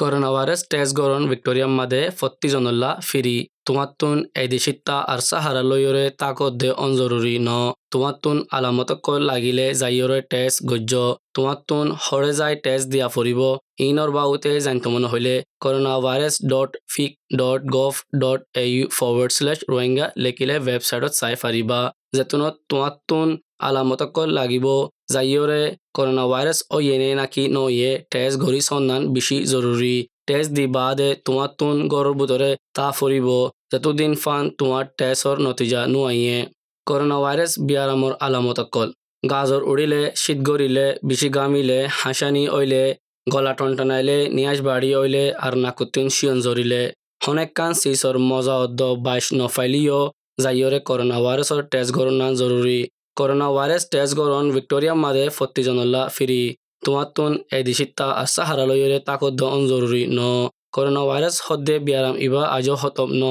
Corona virus test গরণ ভিক্টোরিয়াম মাদে ফত্তি জনল্লা ফিরি। তোমাত্তুন এদিশিত্তা আর সাহারা লইয়রে তাকত দে অনজরুরি ন। তোমাত্তুন আলামতক লাগিলে যাইয়রে টেস্ট গজ্য। তোমাত্তুন হরে যাই টেস্ট দিয়া ফুরিব ইনর বাউতে জানিত মনে হইলে corona virus dot vic dot gov dot A U forward slash Rohingya লেখিলে ৱেবছাইটত চাই ফাৰিবা যেতুনত তোমাত্তুন আলামতক লাগিব। করোনা ভাইরাস ও ইয়েনে নাকি নইয়ে টেস্ট ঘড়ি সন্ধান বেশি জরুরি টেস্ট দি বাদে তোমার তুন গড়ের ভিতরে তা ফুরিব যতদিন ফান তোমার টেস্টর নতিজা নুয়াইয়ে করোনা ভাইরাস বিয়ারামর আলামত অকল। গাজর উড়িলে শীত গড়িলে বেশি গামিলে হাসানি অইলে, গলা টনটনাইলে, নিয়াজ বাড়ি অইলে আর নাকুতিন শিয়ন জরিলে হনেক কান সিসর মজা অদ্দ বাইশ নফাইলিও যাইয়রে করোনা ভাইরাসর টেস্ট গড়না জরুরি টেস্ট গরণ ভিক্টোরিয়া মাদে ফত্তিজনল্লা ফিরি তোমাতুন এদিশিত্তা আসা হারালয়রে তাকদ্দ জরুরি ন করোনা ভাইরাস হদ্দে বিয়ারাম ইবা আজও হতম ন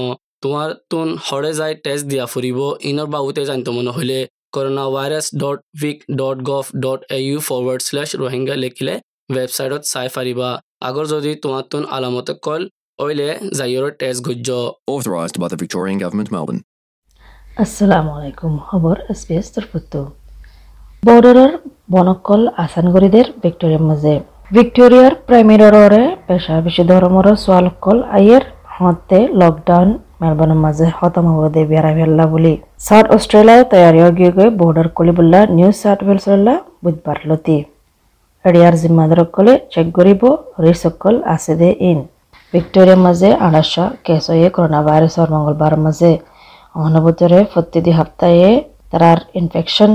তোমার তুন হরে যাই টেস্ট দিয়া ফুরিব ইনর বাবুতে জানিত মনে হইলে corona virus dot vic dot gov dot A U forward slash Rohingya লিখিলে ৱেবছাইটত চাই ফাৰিবা আগৰ যদি তোমাৰ তুন আলামতে কল অইলে যাইয়ৰ টেষ্ট গজ্য Authorised by the Victorian Government, Melbourne. আলাইকুম। খবর এসপিএস তরফুত্তু বর্ডারের বনকল আসানগরিদের ভিক্টোরিয়ার মাঝে। ভিক্টোরিয়ার প্রাইমেররে পেশা বেশি ধর্মর সোয়ালকল আইয়ের হতে লকডাউন মেলবোর্নের মাঝে খতম হবদে বিয়ারা ফেললা বলি। সাউথ অস্ট্রেলিয়ায় তৈয়ারি গিয়ে গিয়ে বর্ডার কলিবুল্লা নিউ সাউথ ওয়েলসল্লা বুধবার লতি। এরিয়ার জিম্মাদারকলে চেক করিব রিসকল আছে দে ইন। ভিক্টোরিয়ার মাঝে আড়াইশো কেস হয়ে করোনা ভাইরাসর মঙ্গলবার মাঝে অনুভূতরে প্রতিটি সপ্তাহে তার ইনফেকশন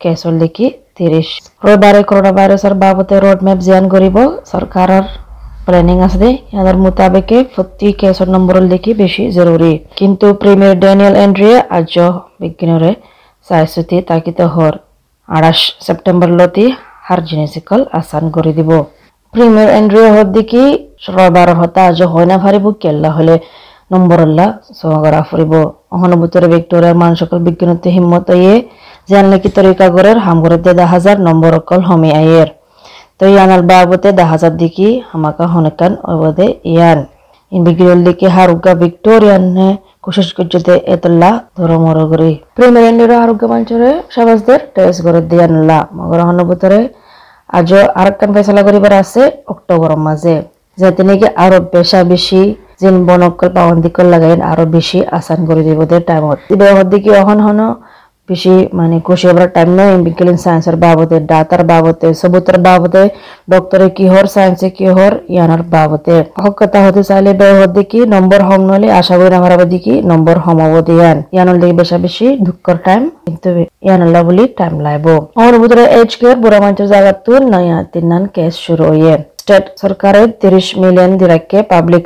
কেসর লিখি তিরিশ রবিবারে করোনা ভাইরাসের বাবদে রোড জিয়ান করিব সরকারের প্ল্যানিং আছে ইয়াদের মোতাবেকে প্রতি কেসর নম্বর লিখি বেশি জরুরি কিন্তু প্রিমিয়ার ড্যানিয়েল এন্ড্রিয়ে আজ বিজ্ঞানরে চাইছুতি তাকিত হর আড়াইশ সেপ্টেম্বর লতি হার জিনিসিকল আসান করে দিব প্রিমিয়ার এন্ড্রিয়ে হর দেখি রবিবার হতা আজ হয় না ফারিব কেল্লা হলে নম্বরল্লা। সহগরা ফুরিব অহনুভূতরে ভিক্টোরিয়ার মানসকল বিজ্ঞানতে হিম্মত ইয়ে জানলে কি তরিকা গরের হামগরেতে দা হাজার নম্বর অকল হমি আয়ের তো ইয়ানাল বাবতে দা হাজার দিকি হামাকা হনকান অবদে ইয়ান। ইন বিগ্রিল দিকে হারুগা ভিক্টোরিয়ান নে কোশিশ করতে এতলা ধরমর গরি প্রিমিয়ার আরোগ্য মঞ্চরে সবাজদের টেস্ট করে দিয়ানলা মগর হনুভূতরে আজ আরেকখান ফেসলা করিবার আছে অক্টোবর মাঝে। যাতে নাকি আরও বেশা বেশি যেন বনকল পাবন্দিকল লাগাইন আরও বেশি আসান করে দিব দে টাইমত ইবে দিকে অহন হন? বেশি মানে খুশি হবার টাইম নয় বিজ্ঞান সায়েন্সের বাবদে, ডাটার বাবদে সবুতের বাবদে ডক্টরে কিহর সায়েন্সে কিহর ইয়ানার বাবদে। হক কথা হতে চাইলে বে হতে কি নম্বর হম নলে আশা করি আমার আবার কি নম্বর হম অবধি ইয়ান। ইয়ানোর দিকে বেশা বেশি দুঃখর টাইম কিন্তু ইয়ানাল্লা বলি টাইম লাইব। আমার ভিতরে এইচ কেয়ার বুড়া মানুষের জায়গা তুল নয়া তিন কেস শুরু হয়ে। তিরিশ মিলিয়ন দিরাকে পাবলিক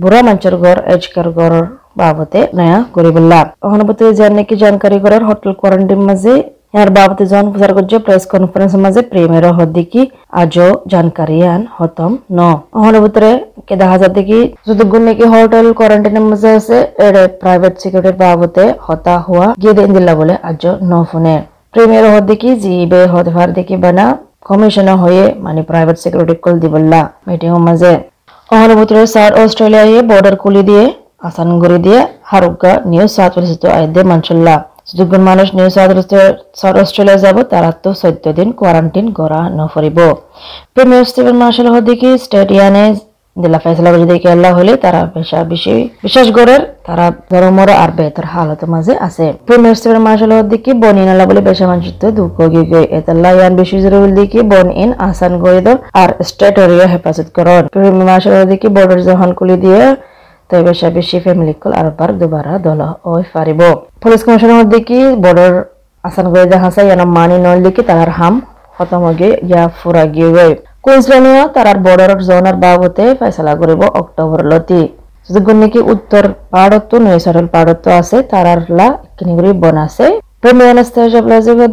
বুড়া মঞ্চের গড় এজ কেয়ার গড়ের বাবদে নয়া গরিবুল্লাহ অনুভূতি যার নাকি জানকারি করার হোটেল কোয়ারেন্টাইন মাঝে ইয়ার বাবদে জন প্রচার করছে প্রেস কনফারেন্স মাঝে প্রেমের হদ্দিকি আজও জানকারি আন হতম ন। অনুভূতরে কে দেখা যায় দেখি যদি গুণ হোটেল কোয়ারেন্টাইনের মাঝে আছে এর প্রাইভেট সিকিউরিটির বাবদে হতা হওয়া গিয়ে দিন দিলা বলে আজও ন ফোনে প্রেমের হদ্দিকি জিবে হতে পার দেখি বানা কমিশনার হয়ে মানে প্রাইভেট সিকিউরিটি কল দিবল্লা মিটিং মাঝে। অহরভূতর সার অস্ট্রেলিয়া অস্ট্রেলিয়ায় বর্ডার খুলি দিয়ে, আসান করে দিয়ে হারুকা নিউ সাউথ ওয়েলস আয়দে মানসল্লা। যোগ্যন মানুষ New South Wales South Australia যাব, তারা তো চৈধ্য দিন কোয়ারেন্টিন করা নফরিব। প্রিমিয়ার স্টিভেন মার্শাল হদিকে স্টেডিয়ানে দিলা ফেসলা করে দিকে আল্লাহ হলে তারা পেশা বেশি বিশেষ গড়ের তারা ধর্মর আর বেতার হালতের মাঝে আছে। প্রিমিয়ার স্টিভেন মার্শাল হদিকে বন ইন আল্লাহ বলে পেশা মানুষ দুঃখ, গিয়ে গিয়ে এতাল্লাহ ইয়ান বেশি জরুরি দিকে বন ইন আসান করে দাও আর স্টেটরিও হেফাজত করন। প্রিমিয়ার মার্শাল হদিকে বর্ডার যখন খুলি দিয়ে তবে পেশা বেশি ফ্যামিলি কল আরবার দুবারা দল ওই পারিব পুলিশ কমিশনার দেখি, বর্ডার আসান করে দেখা যায় ইয়ান মানি নল দেখি, তার হাম খতম হয়ে ইয়া ফুরা গিয়ে। কুইন্সল্যান্ডীয় তার বর্ডার জোনের বাবতে ফেসলা করিব অক্টোবর লতি। যদি নাকি উত্তর পাহাড়ত নৈসারল পাহাড়ত আছে তারার লা কিনিগুড়ি বন আছে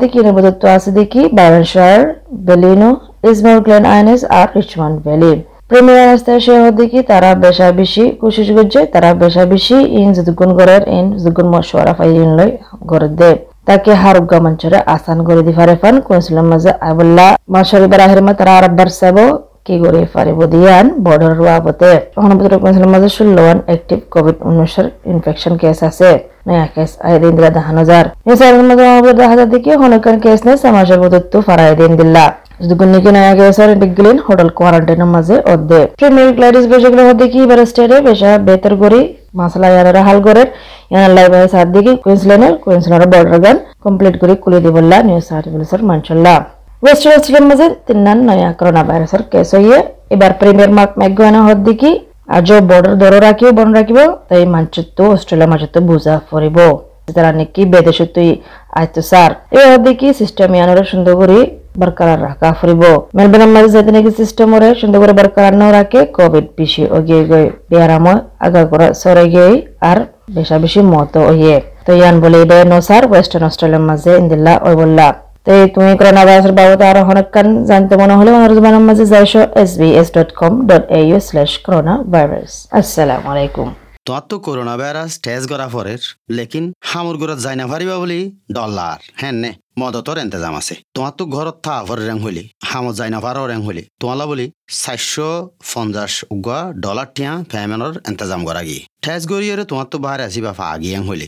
দেখি? নিবদত্ব আছে তারা বেশা বেশি কোশিশ করছে তারা বেশা ইন যদুগুণ গড়ের ইন যদুগুণ মশওয়ারা ফাইন লই গড়ে দে। তাকে হারুগা মঞ্চরে আসান করে দি ফারে ফান কোনসিলাম আবুল্লাহ মাশারি বারাহের মা তারা সাবো, কি করে পারিব দিয়ান বর্ডার বাবতে অনবতর কনসেলের মাঝে ষোলো ওয়ান অ্যাক্টিভ কোভিড উনিশের ইনফেকশন কেস আছে। নয়া কেস দিলা নিসারের মাঝে অনবতর দেখা যায় দেখি হনকান কেস নে সমাজের ফারাই দিন দিল্লা দুগুনিকে নয়া হোটেল কোয়ারেন্টাইনের মাঝে অধ্যে প্রিমিয়ার গ্লাইডিস বেশগুলো হতে কি এবার স্টেটে বেশা বেতর করি মাসলা হাল করে লাইভ সাত দিকে কুইন্সল্যান্ডের কুইন্সল্যান্ডের বর্ডার গান কমপ্লিট করে কুলি দিবল্লা নিউজ আর্টিকেলসর মানসল্লা ওয়েস্ট ওয়েস্টের মাঝে তিনান নয়া করোনা ভাইরাসের কেস হইয়ে, এবার প্রিমিয়ার মার্ক ম্যাকগানা হদ দেখি আজ বর্ডার দর রাখিব, বন রাখিব, তাই মানচিত্র অস্ট্রেলিয়া মানচিত্র বুঝা ফরিব তারা নাকি বেদেশে তুই আইতো স্যার হদ দেখি সিস্টেম ইয়ানোর সুন্দর করে ফুরিব মেলবোর্নের মাঝে যাতে নাকি সিস্টেম ওরে সুন্দর করে বরকরার না রাখে কোভিড বেশি ওগিয়ে গই বেয়ারাম আগা করে সরে গিয়ে আর বেশা বেশি মত ওয়ে তো ইয়ান বলে এটা নো ওয়েস্টার্ন অস্ট্রেলিয়ার মাঝে ইন্দিল্লা ওই বললা তো তুমি করোনা ভাইরাসের বাবদ আরও অনেকক্ষণ জানতে মনে হলে জমানের মাঝে যাইছো S B S dot com dot A U slash corona virus আসসালামু আলাইকুম তোমার তো করোনা ভাইরাস টেস্ট করা পরের, লেকিন হামুর ঘরত যাই না পারিবা বলি ডলার হ্যাঁ নে, মদতর এন্তেজাম আছে। তোমার তো ঘরত থা ভর রেং হইলি, হামত যাই না পারো রেং হইলি। তোমালা বলি চারশো পঞ্চাশ উগা ডলার টিয়া ফ্যামেনর এন্তেজাম করা গিয়ে ঠেস গড়িয়ে তোমার তো বাহারে আসিবা ফা আগিয়ে হইলি।